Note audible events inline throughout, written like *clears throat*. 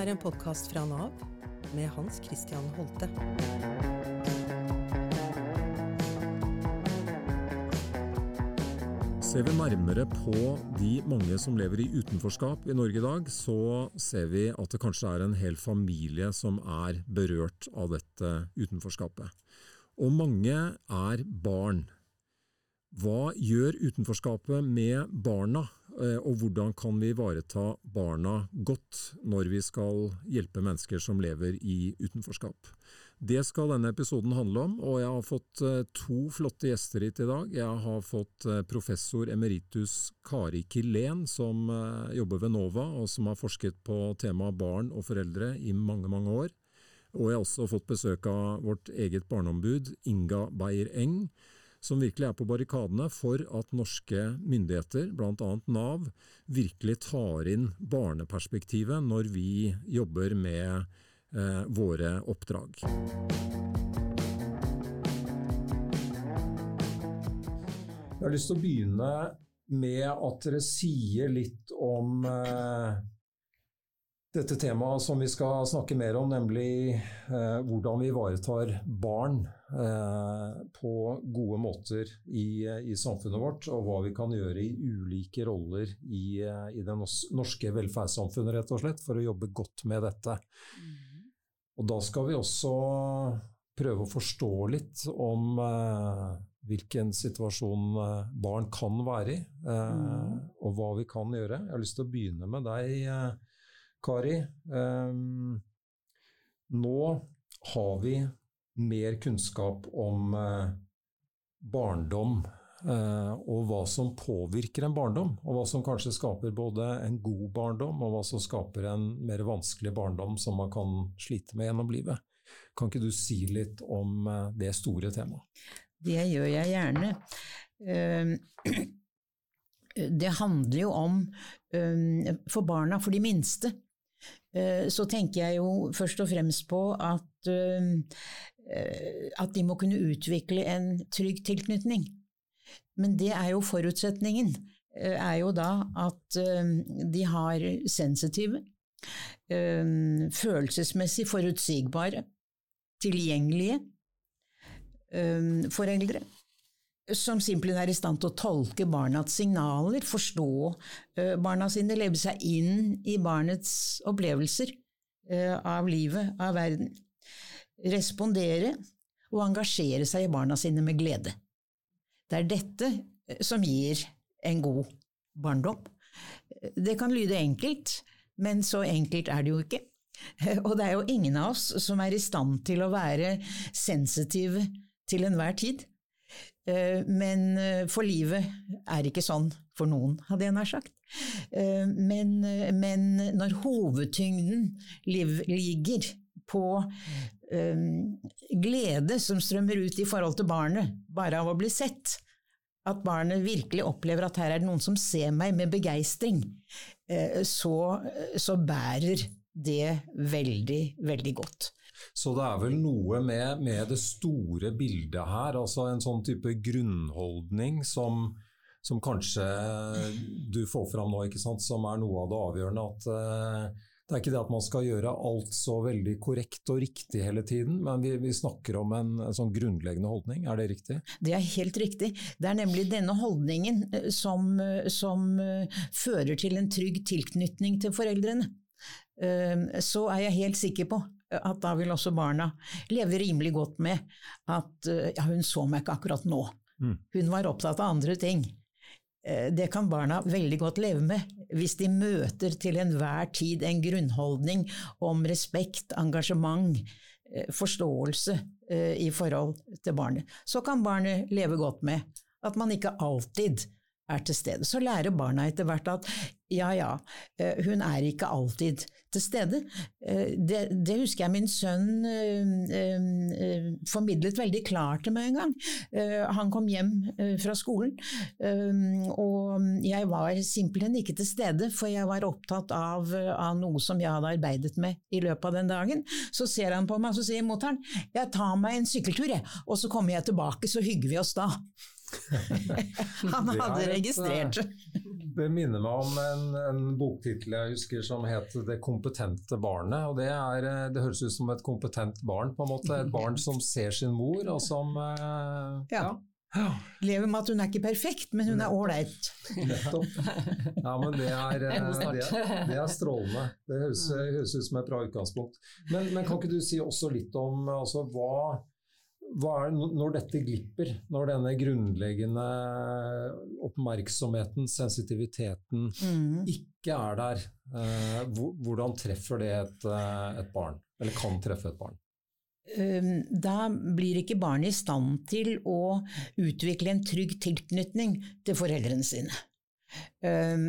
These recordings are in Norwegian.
er en podkast fra Nav med Hans Christian Holte. Ser vi nærmere på de mange som lever i utenforskap i Norge i dag, så ser vi at det kanskje er en hel familie som er berørt av dette utenforskapet. Og mange er barn. Hva gjør utenforskapet med barna, og hvordan kan vi ivareta barna godt når vi skal hjelpe mennesker som lever i utenforskap? Det skal denne episoden handle om, og jeg har fått eh, to flotte gjester hit i dag. Jeg har fått eh, professor emeritus Kari Kilén, som eh, jobber ved NOVA, og som har forsket på temaet barn og foreldre i mange, mange år. Og jeg har også fått besøk av vårt eget barneombud, Inga Beyer-Eng, som virkelig er på barrikadene for at norske myndigheter, bl.a. Nav, virkelig tar inn barneperspektivet når vi jobber med eh, våre oppdrag. Jeg har lyst til å begynne med at dere sier litt om eh, dette temaet som vi skal snakke mer om, nemlig eh, hvordan vi ivaretar barn eh, på gode måter i, i, samfunnet vårt, og hva vi kan gjøre i ulike roller i, eh, i det norske velferdssamfunnet, rett og slett, for å jobbe godt med dette. Mm. Og da skal vi også prøve å forstå litt om eh, hvilken situasjon eh, barn kan være i, eh, mm. og hva vi kan gjøre. Jeg har lyst til å begynne med deg, Kari. um, nå har vi mer kunnskap om uh, barndom og hva som påvirker en barndom, og hva som kanskje skaper både en god barndom og hva som skaper en mer vanskelig barndom som man kan slite med gjennom livet. Kan ikke du si litt om det store temaet? Det gjør jeg gjerne. Ehm, *clears throat* det handler jo om ehm, For barna, for de minste, så tenker jeg jo først og fremst på at, ehm, eh, at de må kunne utvikle en trygg tilknytning. Men det er jo forutsetningen, eh, er jo da at de har sensitive, følelsesmessig forutsigbare, tilgjengelige foreldre som simpelthen er i stand til å tolke barnas signaler, forstå barna sine, leve seg inn i barnets opplevelser av livet, av verden. Respondere og engasjere seg i barna sine med glede. Det er dette som gir en god barndom. Det kan lyde enkelt, men så enkelt er det jo ikke. *laughs* Og det er jo ingen av oss som er i stand til å være sensitive til enhver tid. Eh, men eh, for livet er ikke sånn for noen, hadde jeg nær sagt. Eh, men, men når hovedtyngden ligger på glede som strømmer ut i forhold til barnet, bare av å bli sett, at barnet virkelig opplever at her er det noen som ser meg med begeistring, så, så bærer det veldig, veldig godt. Så det er vel noe med, med, det store bildet her, altså en sånn type grunnholdning som, som kanskje du får fram nå, som er noe av det avgjørende. at uh, det er ikke det at man skal gjøre alt så veldig korrekt og riktig hele tiden, men vi, vi snakker om en, en, sånn grunnleggende holdning, er det riktig? Det er helt riktig. Det er nemlig denne holdningen eh, som, eh, som fører til en trygg tilknytning til foreldrene. Så er jeg helt sikker på at da vil også barna leve rimelig godt med at eh, ja, hun så meg ikke akkurat nå. Mm. Hun var opptatt av andre ting. Eh, det kan barna veldig godt leve med hvis de møter til enhver tid en grunnholdning om respekt, engasjement, eh, forståelse i forhold til barnet. Så kan barnet leve godt med at man ikke alltid er til stede. Så lærer barna etter hvert at ja ja, eh, hun er ikke alltid til stede. Eh, det, det husker jeg min sønn eh, formidlet veldig klart til meg en gang. Han kom hjem fra skolen, og jeg var simpelthen ikke til stede, for jeg var opptatt av, av noe som jeg hadde arbeidet med i løpet av den dagen. Så ser han på meg, og så sier motter'n jeg tar meg en sykkeltur, jeg, og så kommer jeg tilbake, så hygger vi oss da. *laughs* Han hadde registrert det. Det minner meg om en, en boktittel jeg husker som het 'Det kompetente barnet'. og det, er, eh, det, høres ut som et kompetent barn, på en måte. Et barn som ser sin mor, og som uh, ja. ja. Lever med at hun er ikke perfekt, men hun er ålreit. Nettopp. Ja, men det er, det er, det er strålende. Det høres, høres, ut som et bra utgangspunkt. Men, men, kan ikke du si også litt om altså, hva er, når dette glipper, når denne grunnleggende oppmerksomheten, sensitiviteten, mm. ikke er der, eh, hvordan treffer det et, eh, et, barn? Eller kan treffe et barn? Da blir ikke barnet i stand til å utvikle en trygg tilknytning til foreldrene sine.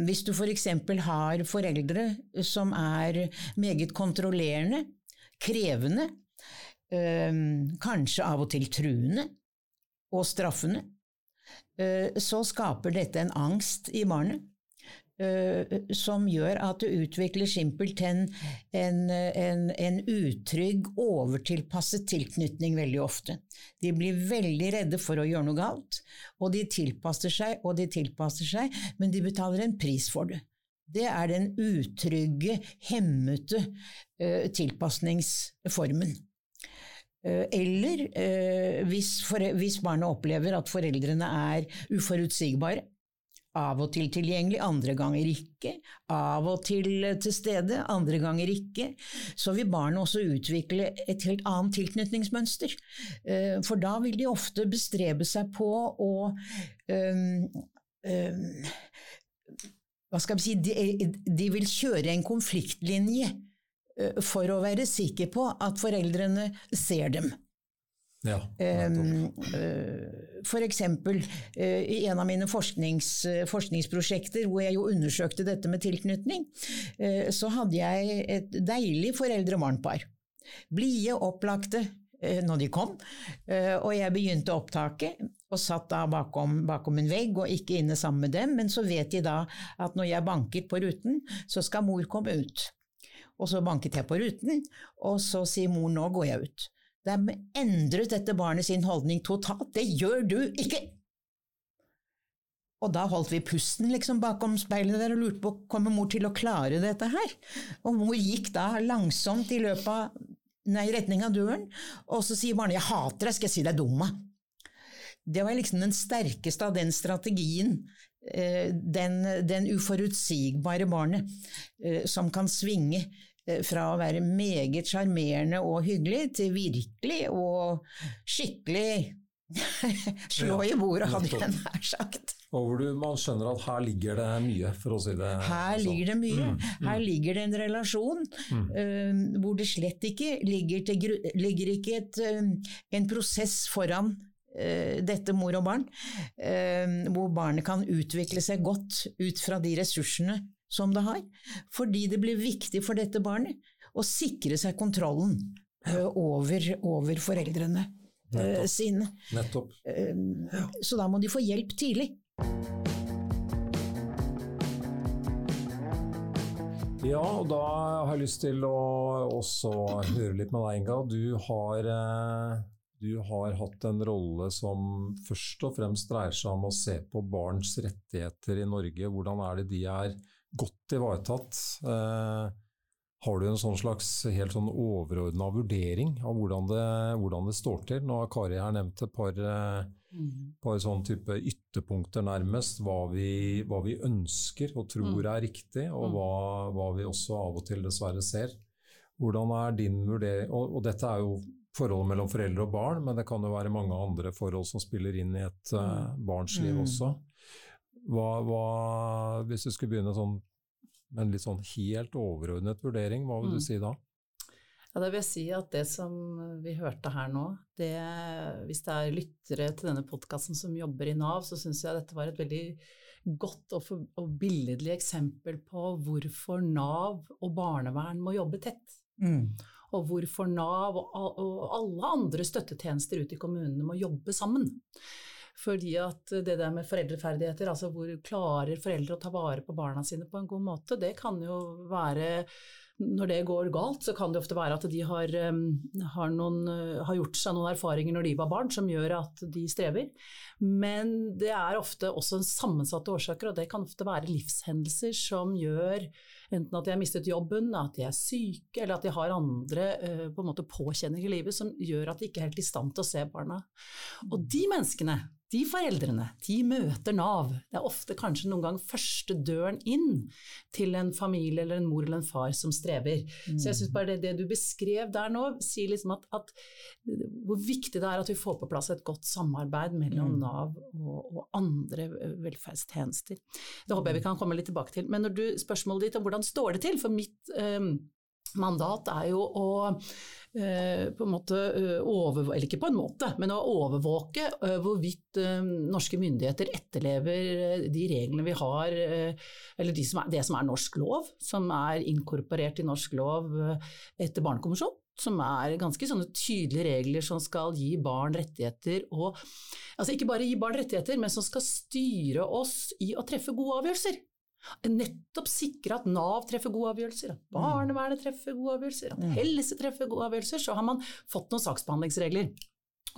Hvis du f.eks. For har foreldre som er meget kontrollerende, krevende, kanskje av og til truende og straffende, eh, så skaper dette en angst i barnet. Eh, som gjør at du utvikler simpelthen en, en, en utrygg, overtilpasset tilknytning veldig ofte. De blir veldig redde for å gjøre noe galt, og de tilpasser seg og de tilpasser seg, men de betaler en pris for det. Det er den utrygge, hemmete uh, tilpasningsformen. Eh, eller eh, hvis, hvis, barnet opplever at foreldrene er uforutsigbare, av og til tilgjengelig, andre ganger ikke, av og til til stede, andre ganger ikke, så vil barnet også utvikle et helt annet tilknytningsmønster. Eh, for da vil de ofte bestrebe seg på å um, um, hva skal vi si, de, de vil kjøre en konfliktlinje Eh, for å være sikker på at foreldrene ser dem. Ja, for eksempel eh, i en av mine forsknings, forskningsprosjekter hvor jeg jo undersøkte dette med tilknytning, eh, så hadde jeg et deilig foreldre-barn-par. Blide, opplagte når de kom, og jeg begynte opptaket og satt da bakom, bakom, en vegg og ikke inne sammen med dem, men så vet de da at når jeg banker på ruten, så skal mor komme ut. Og så banket jeg på ruten, og så sier mor nå går jeg ut. De endret dette barnet sin holdning totalt. Det gjør du ikke! Og da holdt vi pusten liksom bakom speilet der og lurte på kommer mor til å klare dette her. Og mor gikk da langsomt i løpet av nei, retning av døren, og så sier barnet 'jeg hater deg, skal jeg si deg dumma'. Det var liksom den sterkeste av den strategien eh, den, den, uforutsigbare barnet eh, som kan svinge fra å være meget sjarmerende og hyggelig til virkelig og skikkelig *laughs* slå i bordet, hadde jeg nær sagt. Og hvor du, man skjønner at her ligger det mye, for å si det sånn. Her ligger det mye. Mm, mm. Her ligger det en relasjon mm. uh, hvor det slett ikke ligger, til, ligger ikke et, uh, en prosess foran uh, dette mor og barn, hvor barnet kan utvikle seg godt ut fra de ressursene som det har, fordi det blir viktig for dette barnet å sikre seg kontrollen uh, over, over, foreldrene uh, sine. Nettopp. Uh, så da må de få hjelp tidlig. Ja, og da har jeg lyst til å også høre litt med deg, Inga. Du har, du har hatt en rolle som først og fremst dreier seg om å se på barns rettigheter i Norge. Hvordan er det de er godt ivaretatt. Eh, har du en sånn slags helt sånn overordna vurdering av hvordan det, hvordan det, står til? Nå har Kari her nevnt et par, eh, mm. par sånn type ytterpunkter, nærmest. Hva vi, hva vi, ønsker og tror mm. er riktig, og mm. hva, hva, vi også av og til dessverre ser. Hvordan er din vurdering og, og, dette er jo forholdet mellom foreldre og barn, men det kan jo være mange andre forhold som spiller inn i et uh, barns liv også. Hva, hva, hvis du skulle begynne sånn, med en litt sånn helt overordnet vurdering, hva vil du mm. si da? Ja, da vil jeg si at det som vi hørte her nå, det, hvis det er lyttere til denne podkasten som jobber i Nav, så syns jeg dette var et veldig godt og, for, og, billedlig eksempel på hvorfor Nav og barnevern må jobbe tett. Mm. Og hvorfor Nav og, og alle andre støttetjenester ute i kommunene må jobbe sammen. Fordi at det der med foreldreferdigheter, altså hvor klarer foreldre å ta vare på barna sine på en god måte, det kan jo være når det går galt, så kan det ofte være at de har, har, noen, har, gjort seg noen erfaringer når de var barn som gjør at de strever. Men det er ofte også sammensatte årsaker, og det kan ofte være livshendelser som gjør enten at de har mistet jobben, at de er syke, eller at de har andre på en måte påkjenninger i livet som gjør at de ikke er helt i stand til å se barna. Og de menneskene de foreldrene de møter Nav. Det er ofte kanskje noen gang første døren inn til en familie eller en mor eller en far som strever. Mm. Så jeg syns bare det, det, du beskrev der nå, sier liksom at, at, hvor viktig det er at vi får på plass et godt samarbeid mellom mm. Nav og, og, andre velferdstjenester. Det håper jeg vi kan komme litt tilbake til. Men når du, spørsmålet ditt om hvordan står det til, for mitt um, mandat er jo å Eh, på en måte eh, overvåke, eller ikke på en måte, men å overvåke eh, hvorvidt norske myndigheter etterlever de reglene vi har, eller de som er, det som er norsk lov, som er inkorporert i norsk lov etter Barnekonvensjonen som er ganske tydelige regler som skal gi barn rettigheter, og altså ikke bare gi barn rettigheter, men som skal styre oss i å treffe gode avgjørelser. Nettopp sikre at Nav treffer gode avgjørelser, at barnevernet treffer gode avgjørelser, at mm. helse treffer gode avgjørelser. Så har man fått noen saksbehandlingsregler.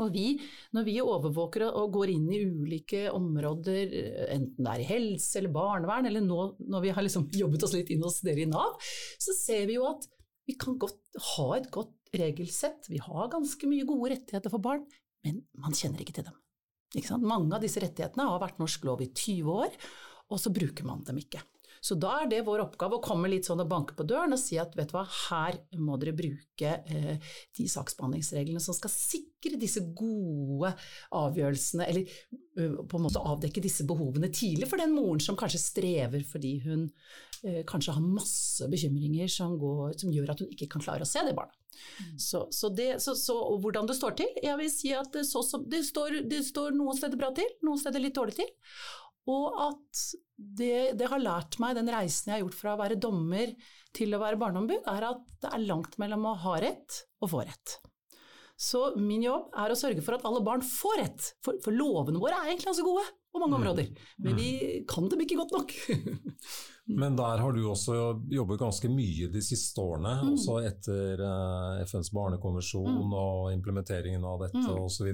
Og vi, når vi overvåker og går inn i ulike områder, enten det er i helse eller barnevern, eller nå når vi har liksom jobbet oss litt inn hos dere i Nav, så ser vi jo at vi kan godt ha et godt regelsett. Vi har ganske mye gode rettigheter for barn, men man kjenner ikke til dem. Ikke Mange av disse rettighetene har vært norsk lov i 20 år og så bruker man dem ikke. Så da er det vår oppgave å komme litt sånn og banke på døren og si at vet du hva, her må dere bruke eh, de saksbehandlingsreglene som skal sikre disse gode avgjørelsene, eller uh, på en måte avdekke disse behovene tidlig for den moren som kanskje strever fordi hun uh, kanskje har masse bekymringer som, går, som, gjør at hun ikke kan klare å se det barnet. Mm. Så, så, det, så, så, hvordan det står til? Jeg vil si at det, det, står, det står noen steder bra til, noen steder litt dårlig til. Og at det, det, har lært meg, den reisen jeg har gjort fra å være dommer til å være barneombud, er at det er langt mellom å ha rett og få rett. Så min jobb er å sørge for at alle barn får rett, for, for lovene våre er egentlig ganske gode på mange mm. områder, men vi mm. kan dem ikke godt nok. *laughs* men der har du også jobbet ganske mye de siste årene, mm. også etter uh, FNs barnekonvensjon mm. og implementeringen av dette mm. osv.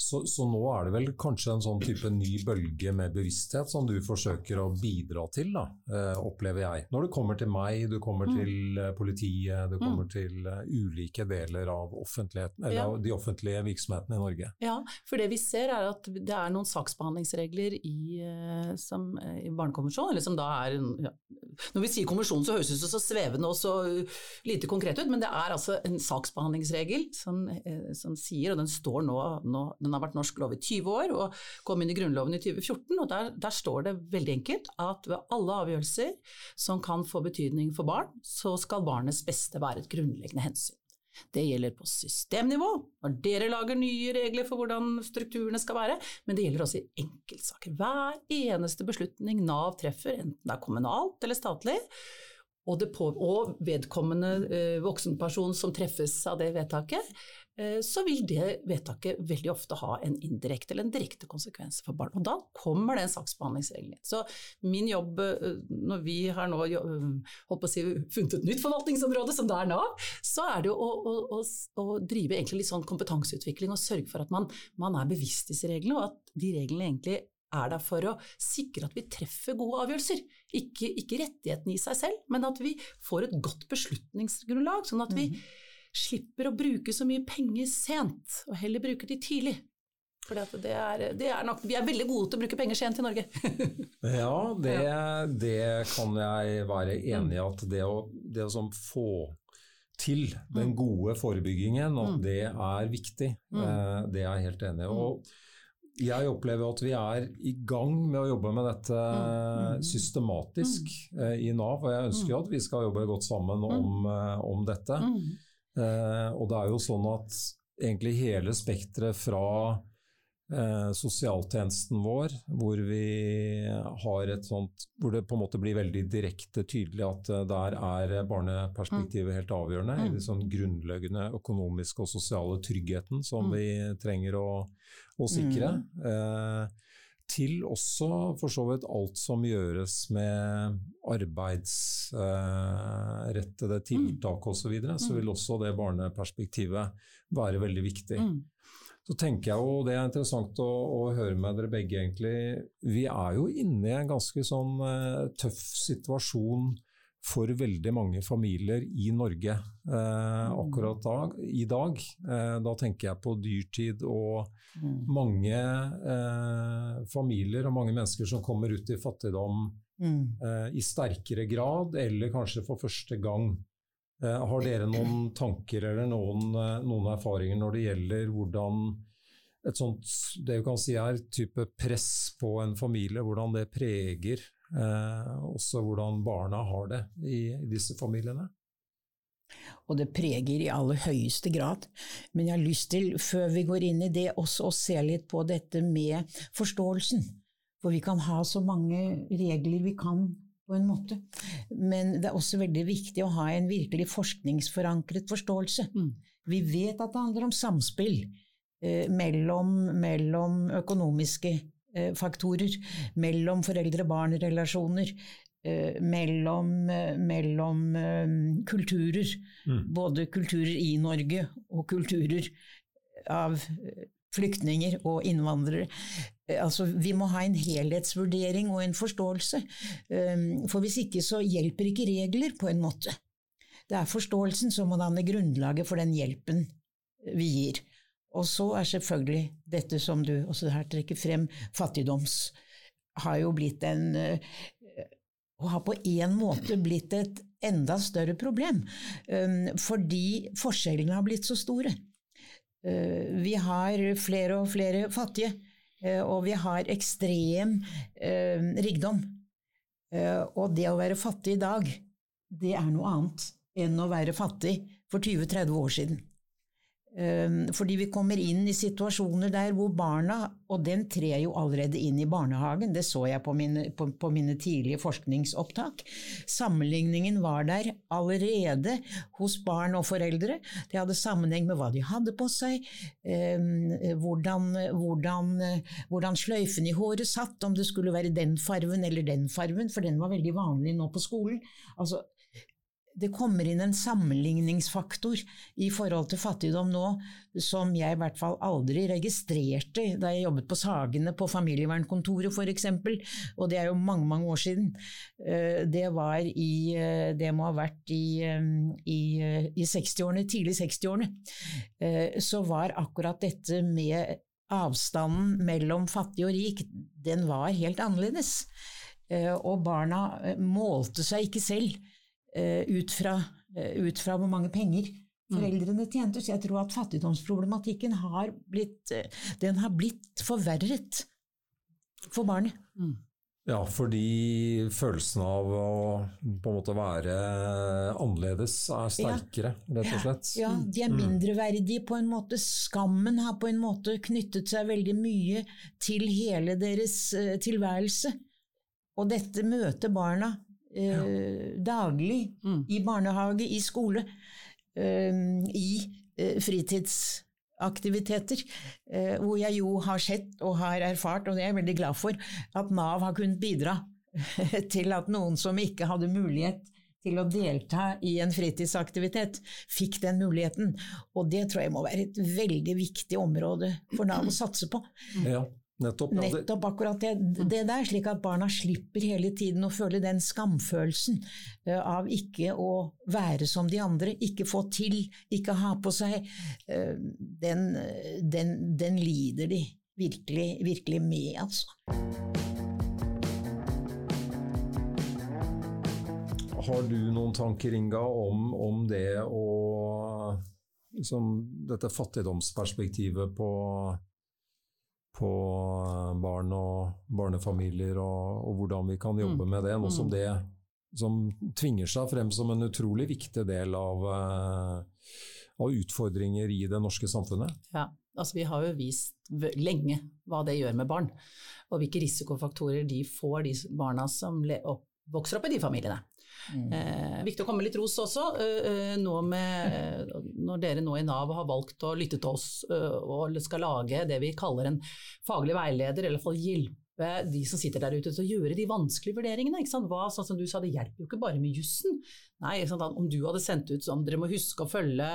Så, så, nå er det vel kanskje en sånn type ny bølge med bevissthet som du forsøker å bidra til, da, eh, opplever jeg. Når det kommer til meg, du kommer mm. til eh, politiet, du kommer mm. til uh, ulike deler av, ja. de offentlige virksomhetene i Norge. Ja, for det vi ser er at det er noen saksbehandlingsregler i, som, i Barnekonvensjonen, eller som da er. Når vi sier konvensjon så høres det ut så svevende og så lite konkret ut, men det er altså en saksbehandlingsregel som, som sier, og den står nå, nå den har vært norsk lov i 20 år og kom inn i Grunnloven i 2014. og Der, der står det veldig enkelt at ved alle avgjørelser som kan få betydning for barn, så skal barnets beste være et grunnleggende hensyn. Det gjelder på systemnivå, når dere lager nye regler for hvordan strukturene skal være, men det gjelder også i enkeltsaker. Hver eneste beslutning Nav treffer, enten det er kommunalt eller statlig, og, på, og vedkommende eh, voksenperson som treffes av det vedtaket, så vil det vedtaket veldig ofte ha en indirekte eller en direkte konsekvens for barn. Og da kommer den saksbehandlingsregelen inn. Så min jobb eh, når vi har nå holdt på å si, funnet et nytt forvaltningsområde, som det er Nav, så er det å, å, å, å drive egentlig litt sånn kompetanseutvikling og sørge for at man, man er bevisst disse reglene, og at de reglene egentlig er der for å sikre at vi treffer gode avgjørelser. Ikke, ikke rettighetene i seg selv, men at vi får et godt beslutningsgrunnlag. sånn at vi mm slipper å bruke så mye penger sent, og heller bruker de tidlig. For det er, det er nok, vi er veldig gode til å bruke penger sent i Norge. *laughs* ja, det, det, kan jeg være enig i. At det å, det å sånn få til den mm. gode forebyggingen, at mm. det er viktig. Mm. Eh, det er jeg helt enig i. Og jeg opplever at vi er i gang med å jobbe med dette systematisk eh, i Nav. Og jeg ønsker jo at vi skal jobbe godt sammen om, eh, om dette. Eh, og det er jo sånn at egentlig hele spekteret fra eh, sosialtjenesten vår, hvor vi har et sånt Hvor det på en måte blir veldig direkte tydelig at eh, der er barneperspektivet helt avgjørende. Mm. I den sånn grunnleggende økonomiske og sosiale tryggheten som mm. vi trenger å, å sikre. Mm. Eh, til også for så vidt alt som gjøres med arbeidsrettede eh, tiltak osv., så, videre, så vil også det barneperspektivet være veldig viktig. Mm. Så tenker jeg jo, Det er interessant å, å, høre med dere begge, egentlig. Vi er jo inne i en ganske sånn eh, tøff situasjon for veldig mange familier i Norge eh, akkurat da, i dag. Eh, da tenker jeg på dyrtid og mm. mange familier og mange mennesker som kommer ut i fattigdom mm. i sterkere grad, eller kanskje for første gang. Eh, har dere noen tanker eller noen, eh, noen, erfaringer når det gjelder hvordan et sånt det vi kan si er type press på en familie, hvordan det preger eh, også hvordan barna har det i, i disse familiene? Og det preger i aller høyeste grad. Men jeg har lyst til, før vi går inn i det, også å se litt på dette med forståelsen. For vi kan ha så mange regler vi kan på en måte. Men det er også veldig viktig å ha en virkelig forskningsforankret forståelse. Mm. Vi vet at det handler om samspill eh, mellom, mellom, økonomiske eh, faktorer, mellom foreldre-barn-relasjoner, eh, mellom, eh, mellom eh, kulturer. Mm. Både kulturer i Norge og kulturer av eh, flyktninger og innvandrere. Eh, altså, vi må ha en helhetsvurdering og en forståelse. For hvis ikke så hjelper ikke regler, på en måte. Det er forståelsen som må danne grunnlaget for den hjelpen vi gir. Og så er selvfølgelig dette som du også her trekker frem, fattigdoms, har jo blitt en eh, og har på en måte blitt et enda større problem, ehm, fordi forskjellene har blitt så store. Eh, vi har flere og flere fattige. Eh, og vi har ekstrem eh, rikdom. Eh, og det å være fattig i dag, det er noe annet enn å være fattig for 20-30 år siden. Ehm, fordi vi kommer inn i situasjoner der hvor barna, og den trer jo allerede inn i barnehagen, det så jeg på mine, på, på mine tidlige forskningsopptak. Sammenligningen var der allerede hos barn og foreldre. Det hadde sammenheng med hva de hadde på seg, ehm, hvordan, hvordan, hvordan sløyfen i håret satt, om det skulle være den farven eller den farven, for den var veldig vanlig nå på skolen. Altså, det kommer inn en sammenligningsfaktor i forhold til fattigdom nå som jeg i hvert fall aldri registrerte da jeg jobbet på Sagene på familievernkontoret f.eks., og det er jo mange, mange år siden. Eh, det var i eh, Det må ha vært i, eh, i, i 60-årene, tidlig 60-årene. Så var akkurat dette med avstanden mellom fattig og rik, den var helt annerledes. Og barna målte seg ikke selv ut fra, eh, ut fra hvor mange penger mm. foreldrene tjente. Så jeg tror at fattigdomsproblematikken har blitt, eh, den har blitt forverret for barnet. Mm. Ja, fordi følelsen av å på en måte være annerledes er sterkere, ja. rett og slett. Ja, de er mm. mindreverdige på en måte. Skammen har på en måte knyttet seg veldig mye til hele deres tilværelse. Og dette møter barna eh, daglig mm. i barnehage, i skole, eh, i eh, fritidsaktiviteter, hvor jeg jo har sett og har erfart, og det er jeg veldig glad for, at Nav har kunnet bidra *laughs* til at noen som ikke hadde mulighet til å delta i en fritidsaktivitet, fikk den muligheten. Og det tror jeg må være et veldig viktig område for Nav å satse på. Ja. Nettopp, ja, Nettopp akkurat det, det, der, slik at barna slipper hele tiden å føle den skamfølelsen uh, av ikke å være som de andre, ikke få til, ikke ha på seg. Uh, den, den, den, lider de virkelig, virkelig med, altså. Har du noen tanker, Inga, om, om det å liksom, Dette fattigdomsperspektivet på på barn og barnefamilier, og, og hvordan vi kan jobbe mm. med det. Nå som mm. det som tvinger seg frem som en utrolig viktig del av, uh, av utfordringer i det norske samfunnet. Ja, altså vi har jo vist lenge hva det gjør med barn, og hvilke risikofaktorer de får, de barna som vokser opp i de familiene. Mm. Eh, viktig å komme litt ros også. Eh, eh med, når dere nå i Nav har valgt å lytte til oss eh, og skal lage det vi kaller en faglig veileder, eller i hvert fall hjelpe de som sitter der ute til å gjøre de vanskelige vurderingene. Hva, sånn som du sa, det hjelper jo ikke bare med jussen. Nei? Om du hadde sendt ut sånn dere må huske å følge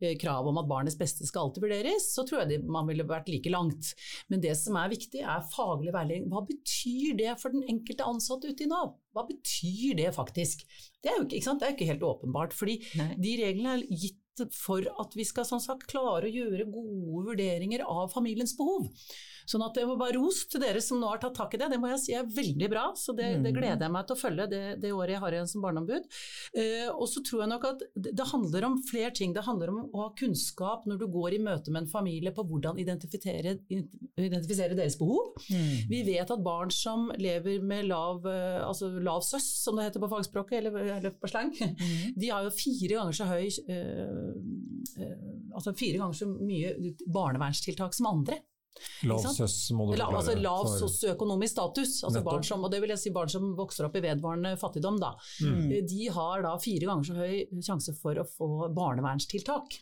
eh, kravet om at barnets beste skal alltid vurderes, så tror jeg man ville vært like langt. Men det som er viktig, er faglig veiledning. Hva betyr det for den enkelte ansatte ute i Nav? Hva betyr det faktisk? Det er jo ikke, ikke, det er ikke helt åpenbart, fordi Nei. de reglene er gitt for at vi skal sånn sagt, klare å gjøre gode vurderinger av familiens behov. Sånn at det må bare ros til dere som nå har tatt tak i det. Det må jeg si er veldig bra, så det, det mm. gleder jeg meg til å følge det, det året jeg har igjen som barneombud. Eh, og så tror jeg nok at det, handler om flere ting. Det handler om å ha kunnskap når du går i møte med en familie på hvordan identifisere, identifisere deres behov. Mm. Vi vet at barn som lever med lav, eh, altså lav søss, som det heter på fagspråket, eller, eller på slang, mm. de har jo fire ganger så høy øh, altså fire ganger så mye barnevernstiltak som andre. Lav søs må du forklare. Altså lav sosioøkonomisk status. Altså barn som, og det vil jeg si barn som vokser opp i vedvarende fattigdom. Da. Mm. Eh, de har da fire ganger så høy sjanse for å få barnevernstiltak.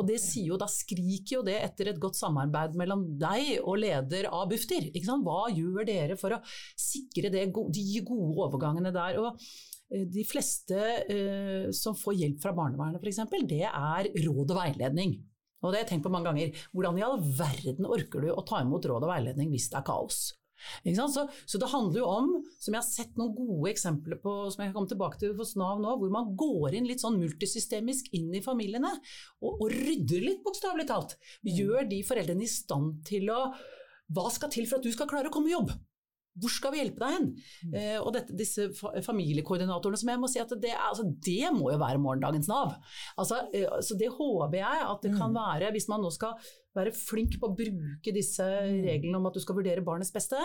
Og det sier jo, da skriker jo det etter et godt samarbeid mellom deg og leder av Bufdir. Hva gjør dere for å sikre det, de gode overgangene der? Og eh, de fleste eh, som får hjelp fra barnevernet f.eks., det er råd og veiledning. Og det har jeg tenkt på mange ganger. Hvordan i all verden orker du å ta imot råd og veiledning hvis det er kaos? Så, så, det handler jo om, som jeg har sett noen gode eksempler på, som jeg kan komme tilbake til hos Nav nå, hvor man går inn litt sånn multisystemisk inn i familiene og, og rydder litt, bokstavelig talt. Gjør de foreldrene i stand til å Hva skal til for at du skal klare å komme i jobb? Hvor skal vi hjelpe deg hen? Mm. Eh, og dette, disse familiekoordinatorene som jeg må si at det, altså, det må jo være morgendagens Nav. Altså, eh, så det håper jeg at det kan mm. være, hvis man nå skal være flink på å bruke disse mm. reglene om at du skal vurdere barnets beste,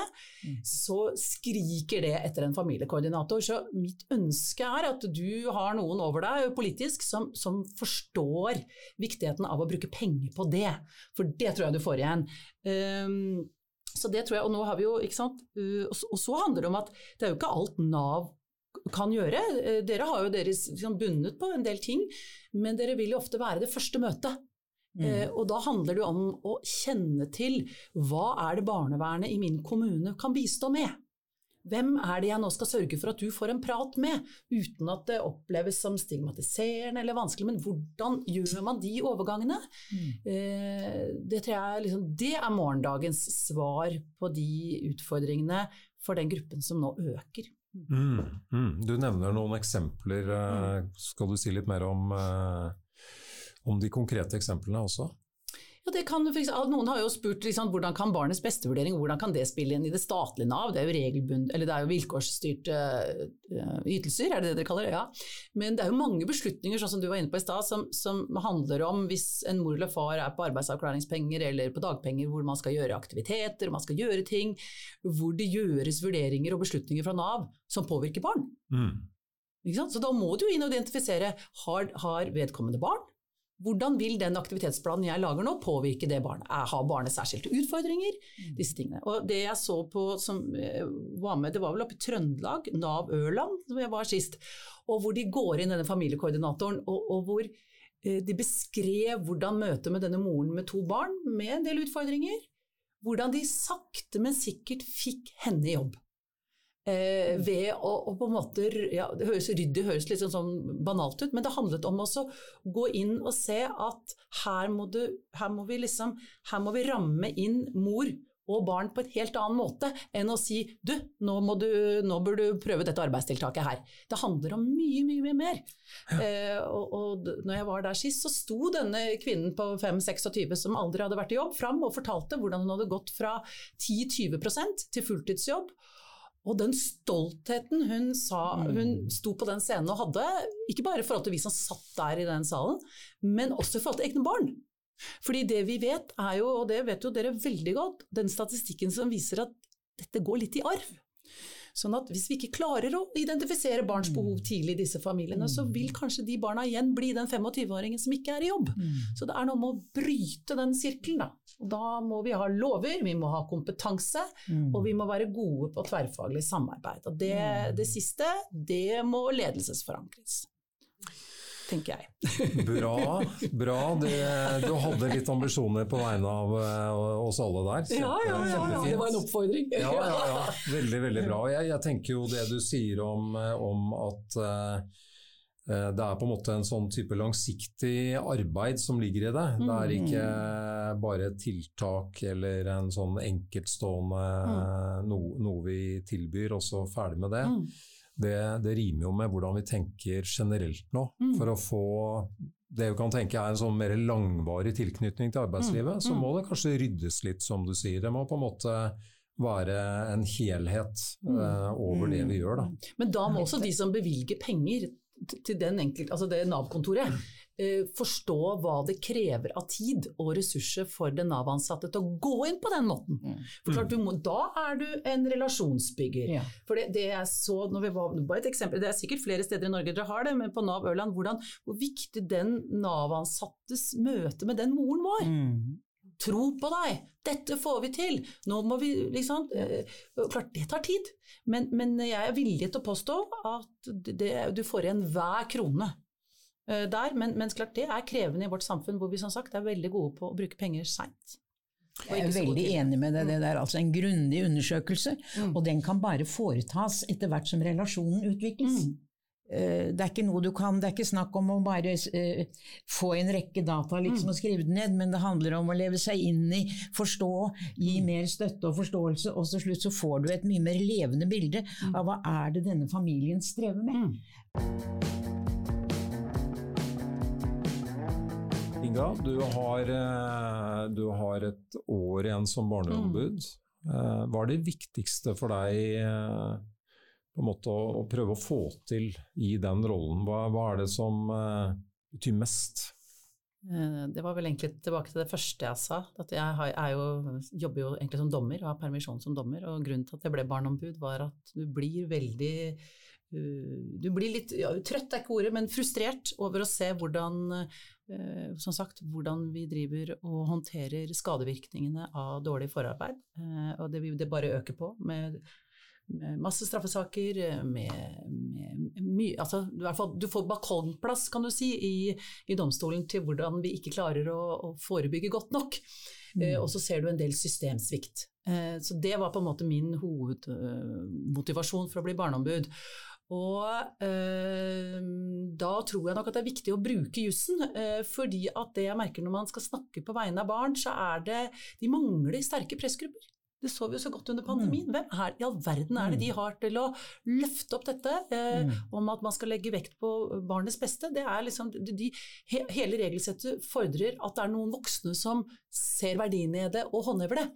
mm. så skriker det etter en familiekoordinator. Så mitt ønske er at du har noen over deg politisk som, som forstår viktigheten av å bruke penger på det. For det tror jeg du får igjen. Um, så det tror jeg, og nå har vi jo, ikke sant, uh, og så handler det om at det er jo ikke alt Nav kan gjøre. Uh, dere har jo deres liksom, bundet på en del ting, men dere vil jo ofte være det første møtet. Mm. Eh, og da handler det jo om å kjenne til hva er det barnevernet i min kommune kan bistå med. Hvem er det jeg nå skal sørge for at du får en prat med, uten at det oppleves som stigmatiserende eller vanskelig, men hvordan gjør man de overgangene? Mm. Eh, det tror jeg liksom, det er morgendagens svar på de utfordringene for den gruppen som nå øker. Mm, mm. Du nevner noen eksempler. Eh, mm. Skal du si litt mer om, eh, om de konkrete eksemplene også? Ja, det kan, for noen har jo spurt liksom, hvordan kan barnets bestevurdering hvordan kan det spille inn i det statlige Nav? Det er jo, det er jo vilkårsstyrte uh, ytelser, er det det dere kaller det? Ja. Men det er jo mange beslutninger sånn som du var inne på i stad, som, som, handler om hvis en mor eller far er på arbeidsavklaringspenger eller på dagpenger, hvor man skal gjøre aktiviteter, man skal gjøre ting, hvor det gjøres vurderinger og beslutninger fra Nav som påvirker barn. Mm. Så da må du inn og identifisere har, har vedkommende barn. Hvordan vil den aktivitetsplanen jeg lager nå, påvirke det barnet? Har barnet særskilte utfordringer? Mm. Disse tingene. Og det jeg så på som eh, var med, det var vel oppe i Trøndelag, Nav Ørland, som jeg var sist, og hvor de går inn denne familiekoordinatoren, og, og hvor eh, de beskrev hvordan møtet med denne moren med to barn med en del utfordringer, hvordan de sakte, men sikkert fikk henne i jobb. Eh, ved å, å, på en måte ja, Det høres ryddig høres litt sånn, sånn banalt ut, men det handlet om å gå inn og se at her må, du, her må, vi liksom Her må vi ramme inn mor og barn på en helt annen måte enn å si du, nå, du, nå bør du prøve dette arbeidstiltaket her. Det handler om mye, mye, mye mer. Ja. Eh, og, og når jeg var der sist, så sto denne kvinnen på 5-26 som aldri hadde vært i jobb, fram og fortalte hvordan hun hadde gått fra 10-20% til fulltidsjobb. Og den stoltheten hun sa Hun mm. sto på den scenen og hadde, ikke bare i forhold til vi som satt der i den salen, men også i forhold til egne barn. Fordi det vi vet er jo, og det vet jo dere veldig godt, den statistikken som viser at dette går litt i arv. Sånn at hvis vi ikke klarer å identifisere barns mm. behov tidlig i disse familiene, så vil mm. kanskje de barna igjen bli den 25-åringen som ikke er i jobb. Mm. Så det er noe med å bryte den sirkelen, da. Og da må vi ha lover, vi må ha kompetanse, og vi må være gode på tverrfaglig samarbeid. Og det, det siste, det må ledelsesforankres tenker jeg. *laughs* Bra. bra. Du, du hadde litt ambisjoner på vegne av uh, oss alle der. Så, ja, ja, ja, ja, det var en oppfordring. Ja, ja, ja. *laughs* Veldig, veldig bra. Jeg, jeg tenker jo det du sier om, om at uh, det er på en måte en sånn type langsiktig arbeid som ligger i det. Det er ikke bare et tiltak eller en sånn enkeltstående mm. no, noe vi tilbyr, og så ferdig med det. Mm det, det, rimer jo med hvordan vi tenker generelt nå. Mm. For å få det vi kan tenke er en sånn mer langvarig tilknytning til arbeidslivet, mm. så mm. må det kanskje ryddes litt, som du sier. Det må på en måte være en helhet uh, over det vi gjør. Da. Men da må også de som bevilger penger til den enkelte, altså det Nav-kontoret, forstå hva det krever av tid og ressurser for den Nav-ansatte til å gå inn på den måten. Mm. For klart, må, Da er du en relasjonsbygger. Ja. For det, det, jeg så, når vi var, bare et eksempel, det er sikkert flere steder i Norge dere har det, men på Nav Ørland, hvordan, hvor viktig den Nav-ansattes møte med den moren var. Mm. Tro på deg! Dette får vi til! Nå må vi liksom Klart, det tar tid, men, men jeg er villig til å påstå at det, du får igjen hver krone Eh, der. Men, men klart det er krevende i vårt samfunn hvor vi som sagt er veldig gode på å bruke penger seint. Jeg er veldig enig med deg. Det er altså en grundig undersøkelse, mm. og den kan bare foretas etter hvert som relasjonen utvikles. Mm. Eh, det er ikke noe du kan, det er ikke snakk om å bare uh, få en rekke data liksom, mm. og skrive det ned, men det handler om å leve seg inn i, forstå, gi mm. mer støtte og forståelse, og til slutt så får du et mye mer levende bilde mm. av hva er det denne familien strever med. Mm. Inga, du har, eh, du har, et år igjen som barneombud. Mm. Hva er det viktigste for deg eh, måte å, prøve å få til i den rollen? Hva, hva er det som betyr mest? Det var vel egentlig tilbake til det første jeg sa. at Jeg har, jo, jobber jo egentlig som dommer og har permisjon som dommer. og Grunnen til at jeg ble barneombud, var at du blir veldig Du blir litt ja, trøtt er ikke ordet, men frustrert over å se hvordan Eh, som sagt, hvordan vi driver og håndterer skadevirkningene av dårlig forarbeid. Eh, og det, det bare øker på med, med masse straffesaker, med, med mye altså, fall, Du får balkongplass, kan du si, i, i, domstolen til hvordan vi ikke klarer å, å forebygge godt nok. Mm. Eh, og så ser du en del systemsvikt. Så det var på en måte min hovedmotivasjon for å bli barneombud. Og eh, da tror jeg nok at det er viktig å bruke jussen, eh, fordi at det jeg merker når man skal snakke på vegne av barn, så er det De mangler sterke pressgrupper. Det så vi jo så godt under pandemien. Mm. Hvem er, i all verden er det de mm. har til å løfte opp dette eh, mm. om at man skal legge vekt på barnets beste? Det er liksom, de, he, hele regelsettet fordrer at det er noen voksne som ser verdien i det og håndhever det.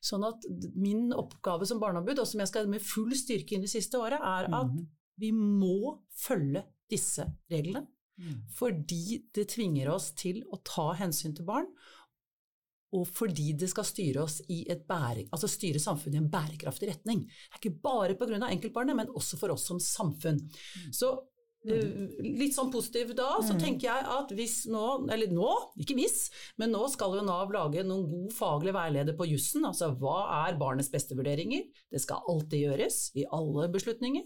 Sånn at min oppgave som barneombud, og som jeg skal med full styrke inn det siste året, er at. Vi må følge disse reglene. Mm. Fordi det tvinger oss til å ta hensyn til barn, og fordi det skal styre, oss i et bære, altså styre samfunnet i en bærekraftig retning. Det er ikke bare pga. enkeltbarnet, men også for oss som samfunn. Mm. Så Uh, litt sånn positiv da, så mm. tenker jeg at hvis nå, eller nå, ikke hvis, men nå skal jo Nav lage noen god faglig veileder på jussen. Altså hva er barnets beste vurderinger? Det skal alltid gjøres i alle beslutninger.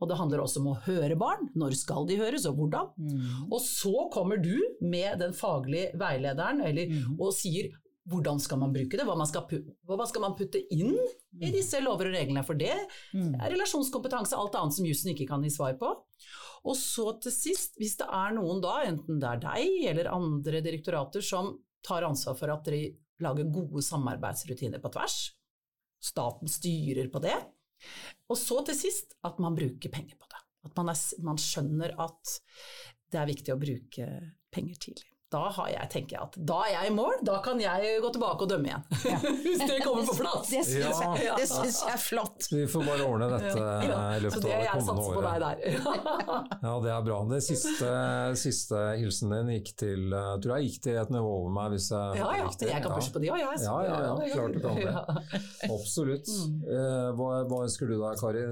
Og det handler også om å høre barn. Når skal de høres, og hvordan? Mm. Og så kommer du med den faglige veilederen eller, mm. og sier hvordan skal man bruke det, hva, man skal, hva skal man putte inn i mm. disse lover og reglene. For det mm. er relasjonskompetanse, alt annet som jussen ikke kan gi svar på. Og så til sist, hvis det er noen da, enten det er deg eller andre direktorater som tar ansvar for at dere lager gode samarbeidsrutiner på tvers, staten styrer på det, og så til sist at man bruker penger på det. At man, er, man skjønner at det er viktig å bruke penger tidlig da har jeg, tenker jeg at da er jeg i mål, da kan jeg gå tilbake og dømme igjen. Ja. *laughs* Hvis det kommer på plass. Det, det syns jeg, ja. jeg, er flott. Vi får bare ordne dette ja. i løpet av det kommende året. På deg der. *laughs* ja, det er bra. Det siste, siste hilsen din gikk til tror jeg gikk til et nivå over meg, hvis jeg Ja, ja. Riktig. Jeg kan pushe på de òg, jeg. Ja, ja, ja, klart du kan det. *laughs* Absolutt. Mm. Eh, hva, hva ønsker du deg, Kari?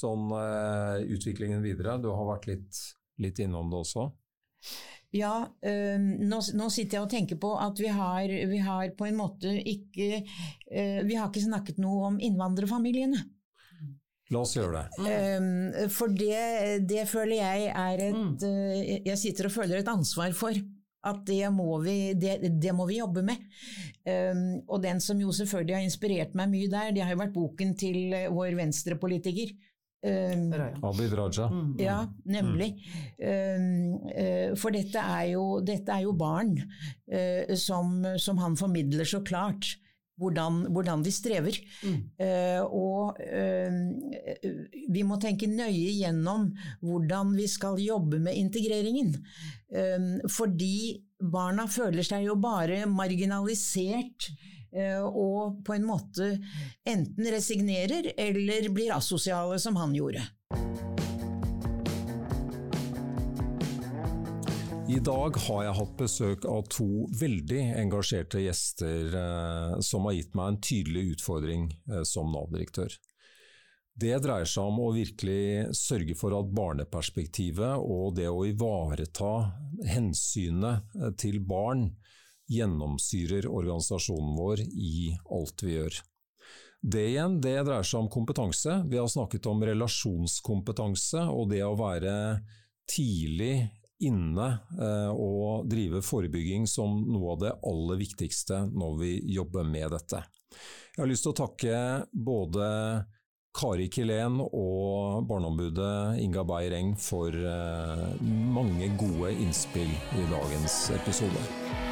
Sånn uh, utviklingen videre. Du har vært litt, litt innom det også. Ja, øh, nå, nå, sitter jeg og tenker på at vi har, vi har på en måte ikke øh, Vi har ikke snakket noe om innvandrerfamiliene. La oss gjøre det. Um, for det, det føler jeg er et uh, Jeg sitter og føler et ansvar for. At det må vi, det, det må vi jobbe med. Um, og den som jo selvfølgelig har inspirert meg mye der, det har jo vært boken til vår venstrepolitiker. Um, Abid Raja. Mm. ja, nemlig. Um, uh, for dette er jo, dette er jo barn uh, som, som han formidler så klart. Hvordan, hvordan de strever. Mm. Uh, og uh, vi må tenke nøye gjennom hvordan vi skal jobbe med integreringen. Fordi barna føler seg jo bare marginalisert. Eh, og på en måte enten resignerer eller blir asosiale, som han gjorde. I dag har jeg hatt besøk av to veldig engasjerte gjester eh, som har gitt meg en tydelig utfordring eh, som Nav-direktør. Det dreier seg om å virkelig sørge for at barneperspektivet og det å ivareta hensynet til barn gjennomsyrer organisasjonen vår i alt vi gjør. Det igjen, det dreier seg om kompetanse. Vi har snakket om relasjonskompetanse og det å være tidlig inne eh, og drive forebygging som noe av det aller viktigste når vi jobber med dette. Jeg har lyst til å takke både Kari Kilén og barneombudet Inga Beyer Eng for eh, mange gode innspill i dagens episode.